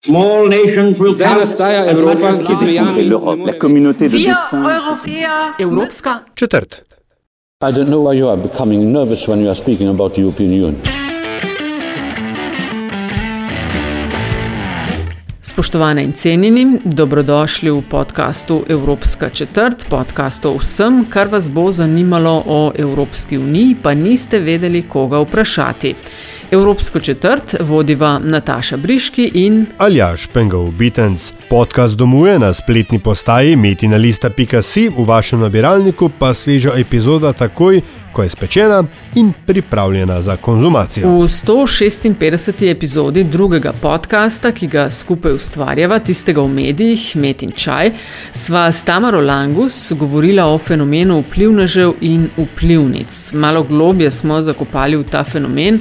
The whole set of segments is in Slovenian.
Zdaj nastaja Evropa, ki zmejami la communauté de destin. Evropska četrt. I don't know why you are becoming nervous when you are speaking about the European Union. Spoštovane in cenjeni, dobrodošli v podkastu Evropska četrt, podkastu o vsem, kar vas bo zanimalo o Evropski uniji, pa niste vedeli, koga vprašati. Evropsko četrt vodiva Nataša Briški in Aljaš Pengov Bitens. Podcast domuje na spletni postaji metinalista.si, v vašem nabiralniku pa sveža epizoda takoj, ko je spečena in pripravljena za konzumacijo. v 156. epizodi drugega podcasta, ki ga skupaj ustvarjava, tistega v medijih, Met in Čaj, sva s Tamaro Langus govorila o fenomenu vplivnežev in vplivnic. Malo globje smo zakopali v ta fenomen,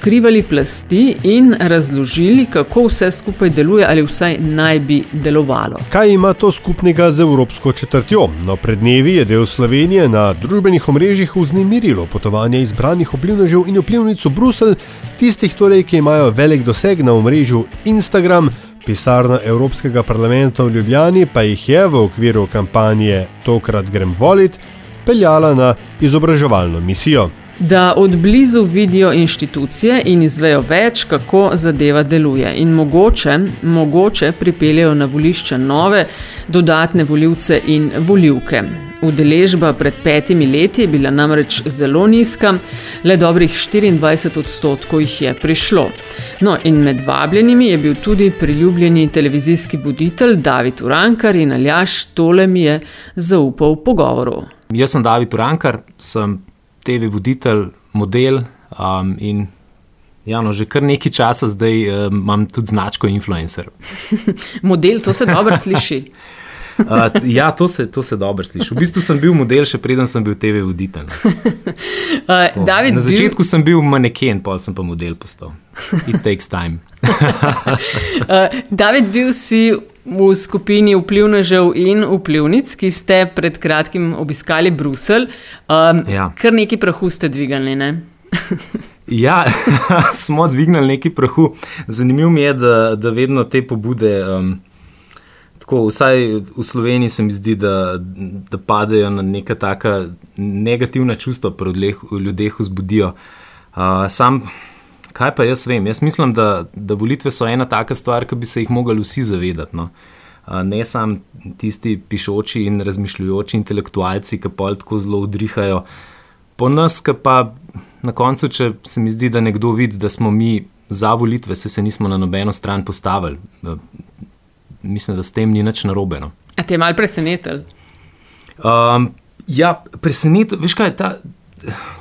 odkrivali plasti in razložili, kako vse skupaj deluje ali vsaj naj bi delovalo. Kaj ima to skupnega z Evropsko četrtjo? No, pred dnevi je del Slovenije na družbenih omrežjih vznemirilo potovanje izbranih vplivnežev in vplivnic v Bruselj, tistih torej, ki imajo velik doseg na omrežju Instagram. Pisarna Evropskega parlamenta v Ljubljani pa jih je v okviru kampanje Tokrat grem volit peljala na izobraževalno misijo. Da od blizu vidijo inštitucije in izvejo več, kako zadeva deluje, in mogoče, mogoče pripeljejo na volišče nove, dodatne voljivce in voljivke. Udeležba pred petimi leti je bila namreč zelo nizka, le dobrih 24 odstotkov jih je prišlo. No, in med vabljenimi je bil tudi priljubljeni televizijski voditelj David Urankar in Aljaš tole mi je zaupal pogovoru. Jaz sem David Urankar, sem TV voditelj, model um, in ja, no, že kar nekaj časa zdaj um, imam tudi značko influencer. Model, to se dobro sliši. Uh, ja, to se, to se dobro sliši. V bistvu sem bil model, še preden sem bil TV voditelj. Uh, David, Na bil- začetku sem bil maneken, pa sem pa model postal. It takes time. Uh, David, bil si v skupini vplivnežev in vplivnic, ki ste pred kratkim obiskali Bruselj. Um, Ja. Kar nekaj prahu ste dvigali, ne? Ja, smo dvignili nekaj prahu. Zanimivo mi je, da, da vedno te pobude, um, tako vsaj v Sloveniji, se mi zdi, da, da padejo na neka taka negativna čustva pri ljudeh, ljudeh vzbudijo. Uh, sam, kaj pa jaz vem? Jaz mislim, da, da volitve so ena taka stvar, ki bi se jih mogli vsi zavedati. No? Ne samo tisti pišoči in razmišljujoči intelektualci, ki pol tako zelo udrihajo. Po nas, ki pa na koncu, če se mi zdi, da nekdo vidi, da smo mi za volitve, se, se nismo na nobeno stran postavili. Mislim, da s tem ni nič narobe. No. A te je mal presenetil? Um, ja, presenečen, veš kaj, ta,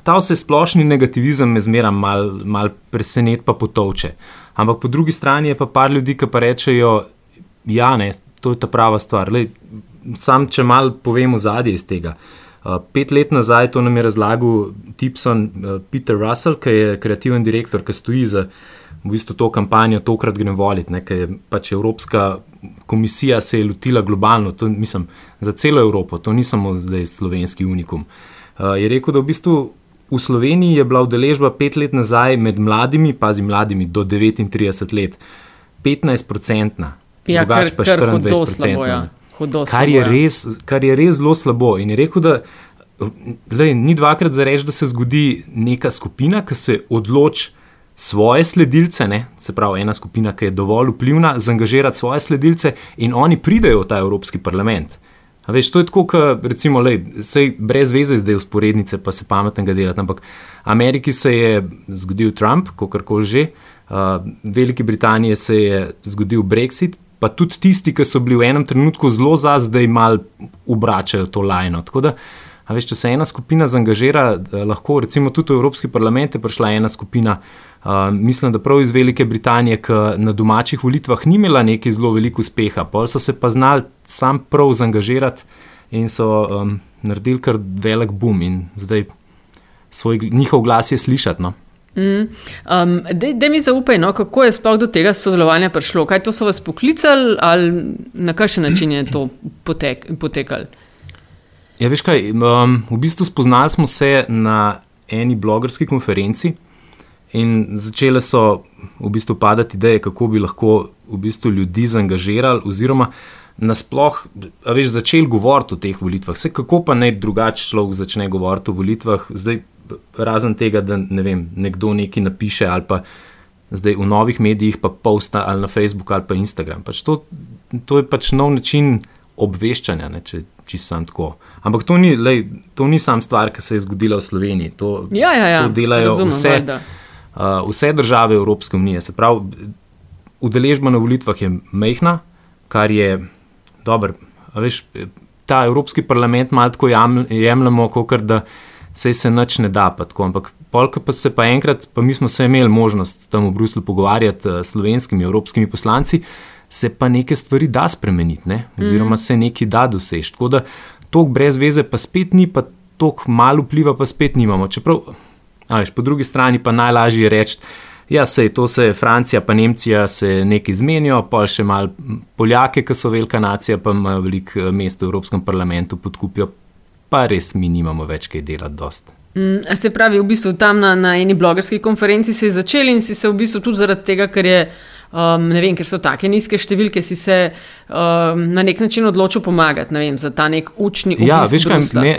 ta vse splošni negativizem me zmeraj mal, mal preseneča, pa potovče. Ampak po drugi strani je pa par ljudi, ki pa rečejo, ja, ne, to je ta prava stvar. Lej, sam, če mal povem zadje iz tega. Uh, pet let nazaj to nam je razlagal Tipson uh, Peter Russell, ki je kreativen direktor, ki stoji za v bistvu to kampanjo, tokrat grem voliti, ne, ker je pač Evropska komisija se je lotila globalno, to, mislim, za celo Evropo, to ni samo zdaj slovenski unikum. Uh, je rekel, da v bistvu v Sloveniji je bila udeležba pet let nazaj med mladimi, pazi mladimi do 39 let, 15-procentna, Ja, kar, drugače pa kar hudo 24 slabo. Ja. Kar je, ja. res, kar je res zelo slabo. In je rekel, da lej, ni dvakrat za reči, da se zgodi neka skupina, ki se odloči svoje sledilce, ne? se pravi, ena skupina, ki je dovolj vplivna, zaangažirati svoje sledilce in oni pridejo v ta Evropski parlament. A Veš, to je tako, kot recimo, lej, sej brez veze zdaj usporednice, pa se pametnega delati. Ampak Ameriki se je zgodil Trump, kako koli že, uh, Veliki Britaniji se je zgodil Brexit, pa tudi tisti, ki so bili v enem trenutku zelo za, zdaj mal obračajo to lajno. Tako da, a veš, če se ena skupina zaangažira, da lahko recimo tudi v Evropski parlament je prišla ena skupina. Uh, mislim, da prav iz Velike Britanije, ki na domačih volitvah ni imela neki zelo veliko uspeha, pol so se pa znali sam prav zaangažirati in so um, naredili kar velik boom in zdaj svoj, njihov glas je slišati. No? Um, da mi zaupaj, no, kako je sploh do tega sodelovanja prišlo? Kaj to so vas poklicali ali na kakšen način je to potek, potekalo? Ja, veš kaj, um, v bistvu spoznali smo se na eni blogerski konferenci in začele so v bistvu padati ideje, kako bi lahko v bistvu ljudi zaangažirali, oziroma nasploh veš, začeli govoriti o teh volitvah. Vse kako pa naj drugače človek začne govoriti o volitvah, zdaj razen tega, da ne vem, nekdo nekaj napiše ali pa zdaj v novih medijih, pa posta ali na Facebooku ali pa Instagram. Pač to, to je pač nov način obveščanja, ne, če, če sem tako. Ampak to ni, lej, to ni sam stvar, ki se je zgodila v Sloveniji. To, Ja, ja, ja. to delajo Razumem, vse, valjda. uh, vse države Evropske unije. Se pravi, udeležba na volitvah je mehna, kar je dobro. Veš, ta Evropski parlament malo tako jemljemo, kot da se se nič ne da. Pa tako, ampak polka pa se pa enkrat, pa mi smo se imeli možnost tam v Bruslju pogovarjati eh, s slovenskimi, evropskimi poslanci, se pa neke stvari da spremeniti, ne? oziroma se nekaj da doseči. Tako da tok brez veze pa spet ni, pa tok malo vpliva pa spet nimamo. Čeprav, veš, po drugi strani pa najlažje je reči, Ja, sej to se Francija, pa Nemčija se nekaj zmenijo, pa še malo Poljake, ki so velika nacija, pa imajo veliko eh, mest v Evropskem parlamentu, podkupijo, pa res mi nimamo več kaj delati dost. Mm, Se pravi, v bistvu tam na, na eni blogerski konferenci si začel in si se v bistvu tudi zaradi tega, ker, je, um, ne vem, ker so tako nizke številke, si se um, na nek način odločil pomagati ne vem, za ta nek učni obisk. Ja, veš kaj, me,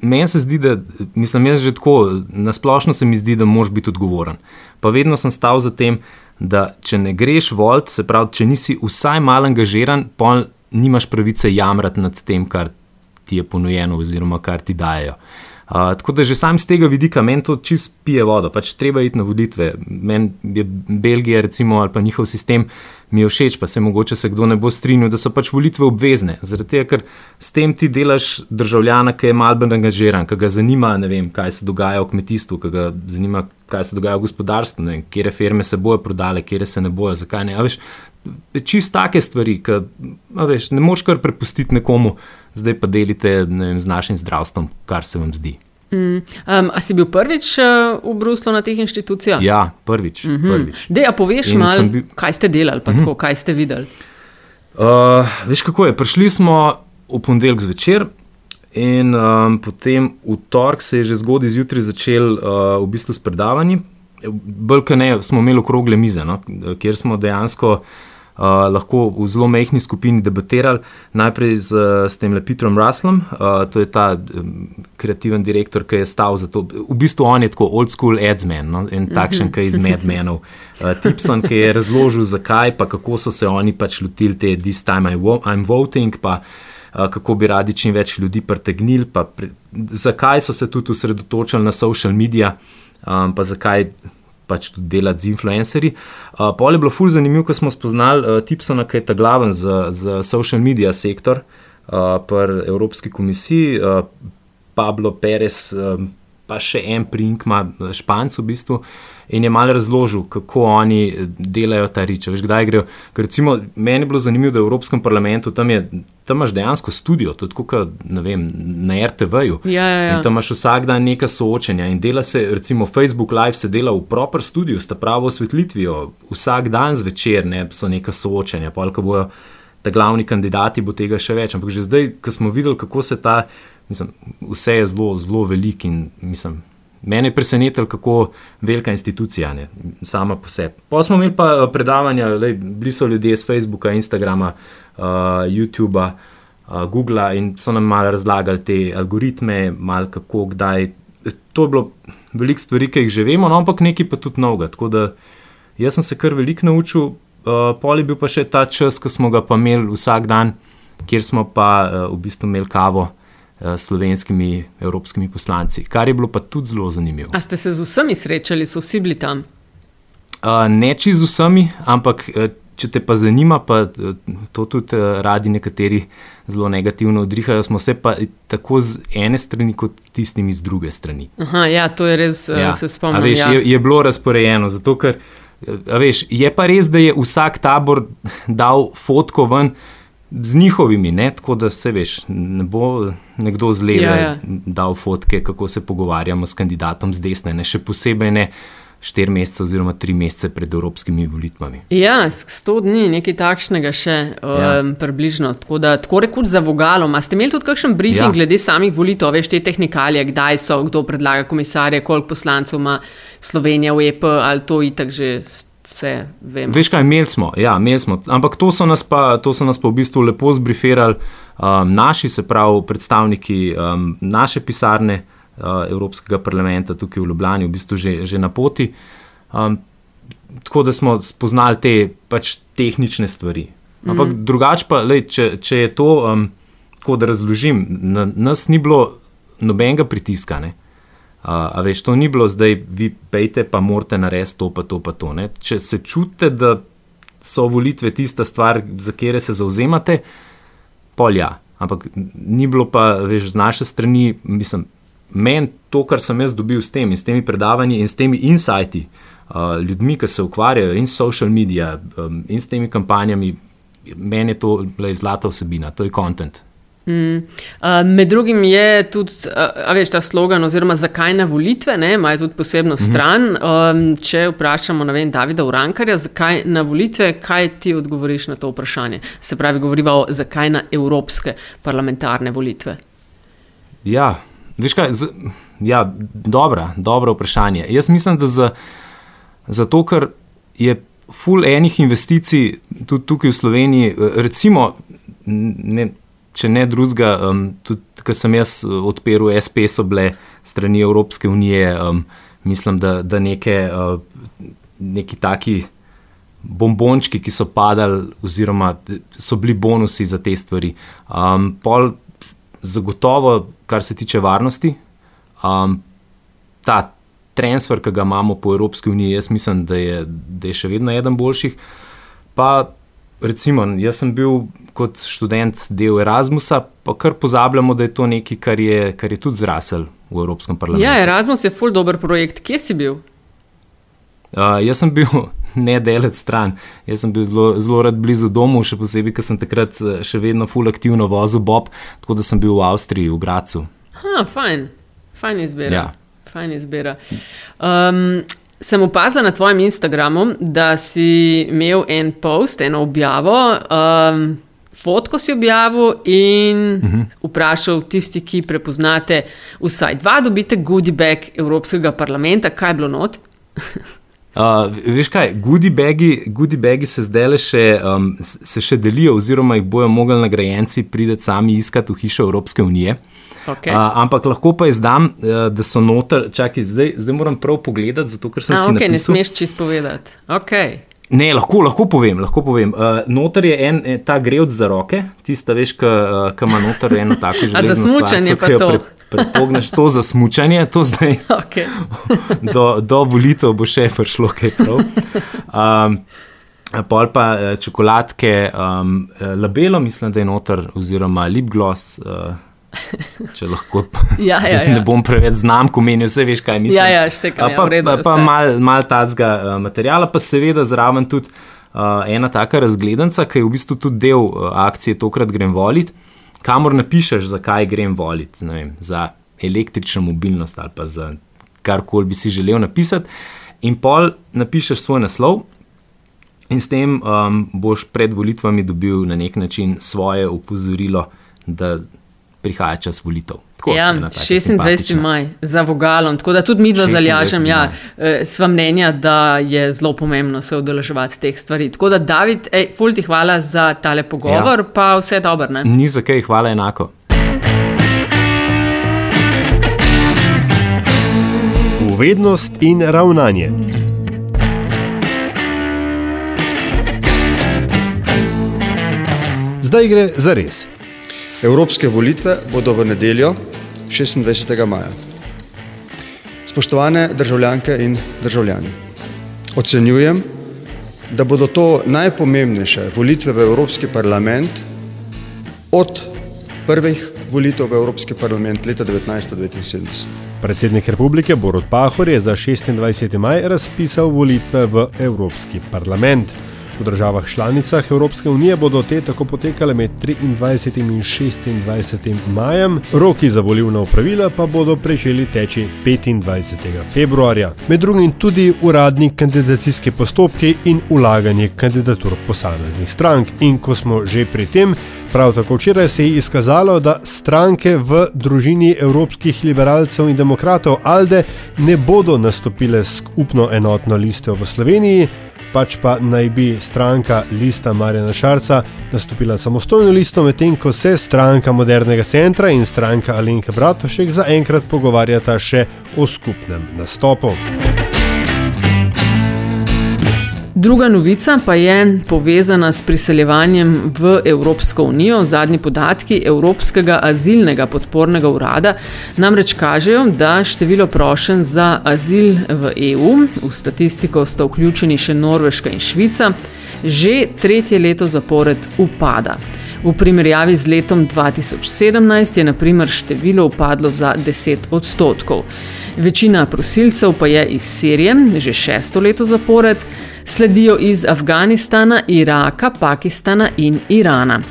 meni se zdi, da, mislim, jaz že tako, nasplošno se mi zdi, da moraš biti odgovoren. Pa vedno sem stal za tem, da če ne greš volt, se pravi, če nisi vsaj malo angažiran, pa nimaš pravice jamrati nad tem, kar ti je ponujeno oziroma kar ti dajo. Uh, tako da že sam z tega vidika meni to čist pije vodo, pač treba iti na volitve. Meni je Belgija, recimo, ali pa njihov sistem mi je všeč, pa se mogoče se kdo ne bo strinjal, da so pač volitve obvezne. Zaradi tega, ker s tem ti delaš državljana, ki je malce angažiran, ki ga zanima, vem, kaj se dogaja v kmetijstvu, ki ga zanima, kaj se dogaja v gospodarstvu, ne kje firme se bojo prodale, kje se ne bojo, zakaj ne. A Veš, čist take stvari, ki veš, ne moš kar prepustiti nekomu, zdaj pa delite vem, z našim zdravstvom, kar se vam zdi. Um, a si bil prvič uh, v Bruslu na teh inštitucijah? Ja, prvič. Mm -hmm. prvič. Dej, a poveš malo, bil- kaj ste delali, pa mm -hmm. tako, kaj ste videli. Uh, veš kako je? Prišli smo v ponedeljek zvečer. In um, potem v torek se je že zgodaj zjutraj začel uh, v bistvu s predavanji. Bolj kot ne, smo imeli okrogle mize, no, kjer smo dejansko uh, lahko v zelo mehki skupini debatirali. Najprej z, s tem Petrom Ruslom, uh, to je ta um, kreativen direktor, ki je stal za to. V bistvu on je tako old school adsman, no, en takšen, ki je iz Medmenov. Uh, Tipson, ki je razložil, zakaj, pa kako so se oni pač lotili te This time I wo- I'm voting. Pa, uh, kako bi radi čim več ljudi pritegnili, pa pri, zakaj so se tudi osredotočili na social medije, um, pa zakaj pač tudi delati z influencerji. Uh, Pol je bilo ful zanimivo, ko smo spoznali uh, Tipsona, ki je ta glaven za, za social media sektor uh, pri Evropski komisiji, uh, Pablo Perez. Um, Pa še en prinkma, španc v bistvu, in je malo razložil, kako oni eh, delajo ta rič. Veš, kdaj grejo. Ker recimo, meni je bilo zanimivo, da v Evropskem parlamentu tam, je, tam imaš dejansko studio, tudi kot na RTV-ju. Ja, ja, ja. In tam imaš vsak dan neka soočenja. In dela se, recimo Facebook Live se dela v proper studiu, sta pravo osvetlitvijo, vsak dan zvečer ne, so neka soočenja, pa ko bojo ta glavni kandidati, bo tega še več. Ampak že zdaj, ko smo videli, kako se ta, mislim, vse je zelo, zelo velik in mislim. Mene je presenetilo, kako velika institucija je, sama po sebi. Pa smo imeli pa eh, predavanja, lej, bili so ljudje z Facebooka, Instagrama, uh, YouTuba, uh, Googla in so nam malo razlagali te algoritme, malo kako, kdaj. To je bilo veliko stvari, ki jih že vemo, no, ampak nekaj pa tudi novega. Tako da jaz sem se kar veliko naučil, uh, pol je bil pa še ta čas, ko smo ga pa imeli vsak dan, kjer smo pa uh, v bistvu imeli kavo slovenskimi evropskimi poslanci, kar je bilo pa tudi zelo zanimivo. A ste se z vsemi srečali, so vsi bili tam? Uh, ne čiz z vsemi, ampak uh, če te pa zanima, pa uh, to tudi uh, radi nekateri zelo negativno odrihajo, smo se pa tako z ene strani, kot tistimi z druge strani. Aha, ja, to je res, ja. se spomnim. A Veš, ja. je, je bilo razporejeno, zato ker veš, je pa res, da je vsak tabor dal fotko ven. Z njihovimi, ne? tako da se veš, ne bo nekdo z leve Ja, ja. dal fotke, kako se pogovarjamo s kandidatom z desne, ne? še posebej ne štiri mesece oziroma tri mesece pred evropskimi volitvami. Ja, sto dni, nekaj takšnega še um, Ja. približno. Tako da, tako rekoč za vogalom. A ste imeli tudi kakšen briefing ja. glede samih volitev, veš te tehnikalije, kdaj so, kdo predlaga komisarje, koliko poslancev ima Slovenija v EP, ali to itak že vse vemo. Veš kaj, imeli smo, ja, imeli smo. Ampak to so nas pa, to so nas pa v bistvu lepo zbrifirali um, naši, se pravi, predstavniki um, naše pisarne uh, Evropskega parlamenta tukaj v Ljubljani, v bistvu že, že na poti. Um, tako da smo spoznali te pač tehnične stvari. Ampak mm. drugače pa, lej, če, če je to, um, tako da razložim, na nas ni bilo nobenega pritiska. Uh, a veš, to ni bilo zdaj, vi pejte, pa morate narediti to, pa to, pa to. Ne? Če se čutite, da so volitve tista stvar, za katero se zauzemate, pol ja. Ampak ni bilo pa, veš, z naše strani, mislim, meni to, kar sem jaz dobil s tem in s temi predavanji in s temi insighti, uh, ljudmi, ki se ukvarjajo in s social medija um, in s temi kampanjami, meni je to le zlata vsebina, to je kontent. Mm. Uh, med drugim je tudi, uh, veš, ta slogan, oziroma zakaj na volitve, imajo tudi posebno mm -hmm. stran. Um, če vprašamo, ne vem, Davida Urankarja, zakaj na volitve, kaj ti odgovoriš na to vprašanje? Se pravi, govoriva o zakaj na evropske parlamentarne volitve. Ja, veš kaj, z, ja, dobra, dobro vprašanje. Jaz mislim, da za, zato, ker je full enih investicij tudi tukaj v Sloveniji, recimo. Ne, če ne drugega, um, tudi ko sem jaz uh, odpiral SP, so bile strani Evropske unije, um, mislim, da, da neke, uh, neki taki bombončki, ki so padali, oziroma so bili bonusi za te stvari. Um, pol, zagotovo, kar se tiče varnosti, um, ta transfer, ki ga imamo po Evropski uniji, jaz mislim, da je, da je še vedno eden boljših. Pa recimo, jaz sem bil kot študent del Erasmusa, pa kar pozabljamo, da je to nekaj, kar je, kar je tudi zrasel v Evropskem parlamentu. Ja, Erasmus je full dober projekt. Kje si bil? Uh, jaz sem bil ne delec stran, jaz sem bil zelo, zelo rad blizu domu, še posebej, ker sem takrat še vedno full aktivno vozil Bob, tako da sem bil v Avstriji, v Gracu. Ha, fajn, fajn izbira. Ja. Fajn izbira. Um, Sem opazila na tvojem Instagramu, da si imel en post, eno objavo, um, fotko si objavil in uh mhm. -huh. vprašal tisti, ki prepoznate, vsaj dva, dobite goodie bag Evropskega parlamenta, kaj je bilo not. Uh, veš kaj, goodie bagi, se zdaj še, um, se še delijo, oziroma jih bojo mogli nagrajenci priti sami iskati v hišo Evropske unije. Okay. Uh, ampak lahko pa izdam, uh, da so noter, čakaj, zdaj, zdaj moram prav pogledati, zato ker sem A, si okay, napisal. Ne smeš čisto povedati. Okay. Ne, lahko, lahko povem. Lahko povem. Uh, noter je en ta grevc za roke, tista veš, ki uh, ima noter eno tako že za smučanje. Pre, Prepogneš to za smučanje, to zdaj. Okay. do, do volitev bo še prišlo kaj prav. Um, pol pa čokoladke, um, labelo, mislim, da je noter, oziroma lip gloss. Uh, Če lahko ja, ja, ja. ne bom preveč znam, ko menijo, vse veš, kaj mislim. Ja, ja, štekam, pa ja, pa, pa malo mal tacga uh, materijala, pa seveda zraven tudi uh, ena taka razgledanca, ki je v bistvu tudi del uh, akcije Tokrat grem voliti, kamor napišeš, zakaj grem voliti, za električno mobilnost ali pa za karkoli bi si želel napisati. In pol napišeš svoj naslov. In s tem um, boš pred volitvami dobil na nek način svoje opozorilo, da prihaja čas volitev. Tako, ja, 26. maj za vogalom. Tako da tudi mi dva zalažem, ja, eh, sva mnenja, da je zelo pomembno se udeleževati teh stvari. Tako da, David, ej, ful ti hvala za tale pogovor, ja. pa vse dobro. Ne? Ni za kaj, hvala enako. Uvednost in ravnanje. Zdaj gre za res. Evropske volitve bodo v nedeljo 26. maja. Spoštovane državljanke in državljani, ocenjujem, da bodo to najpomembnejše volitve v Evropski parlament od prvih volitev v Evropski parlament leta 1979. Predsednik republike Borod Pahor je za 26. maj razpisal volitve v Evropski parlament. V državah članicah Evropske unije bodo te tako potekale med 23. in 26. majem, roki za volivna upravila pa bodo pričeli teči 25. februarja. Med drugim tudi uradni kandidacijski postopki in ulaganje kandidatur posameznih strank. In ko smo že pri tem, prav tako včeraj se je izkazalo, da stranke v družini evropskih liberalcev in demokratov Alde ne bodo nastopile skupno enotno listo v Sloveniji pač pa naj bi stranka Lista Marjana Šarca nastopila samostojno listo, medtem ko se stranka Modernega centra in stranka Alenka Bratošek zaenkrat pogovarjata še o skupnem nastopu. Druga novica pa je povezana s priseljevanjem v Evropsko unijo. Zadnji podatki Evropskega azilnega podpornega urada namreč kažejo, da število prošen za azil v EU, v statistiko sta vključeni še Norveška in Švica, že tretje leto zapored upada. V primerjavi z letom 2017 je naprimer število upadlo za 10 odstotkov. Večina prosilcev pa je iz Sirije, že šesto leto zapored sledijo iz Afganistana, Iraka, Pakistana in Irana.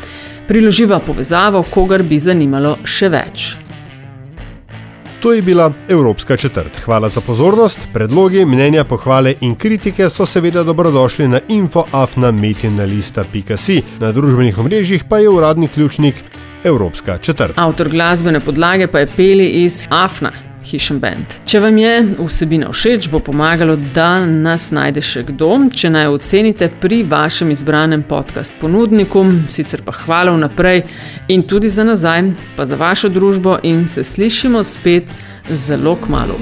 Priloživa povezavo, kogar bi zanimalo še več. To je bila Evropska četrt. Hvala za pozornost. Predlogi, mnenja, pohvale in kritike so seveda dobrodošli na infoafnametinalista.si. Na družbenih omrežjih pa je uradni ključnik Evropska četrt. Avtor glasbene podlage pa je peli iz Afna. Hišem Band. Če vam je vsebina všeč, bo pomagalo, da nas najde še kdo. Če naj ocenite pri vašem izbranem podcast ponudniku, sicer pa hvala vnaprej in tudi za nazaj, pa za vašo družbo in se slišimo spet zelo k malu.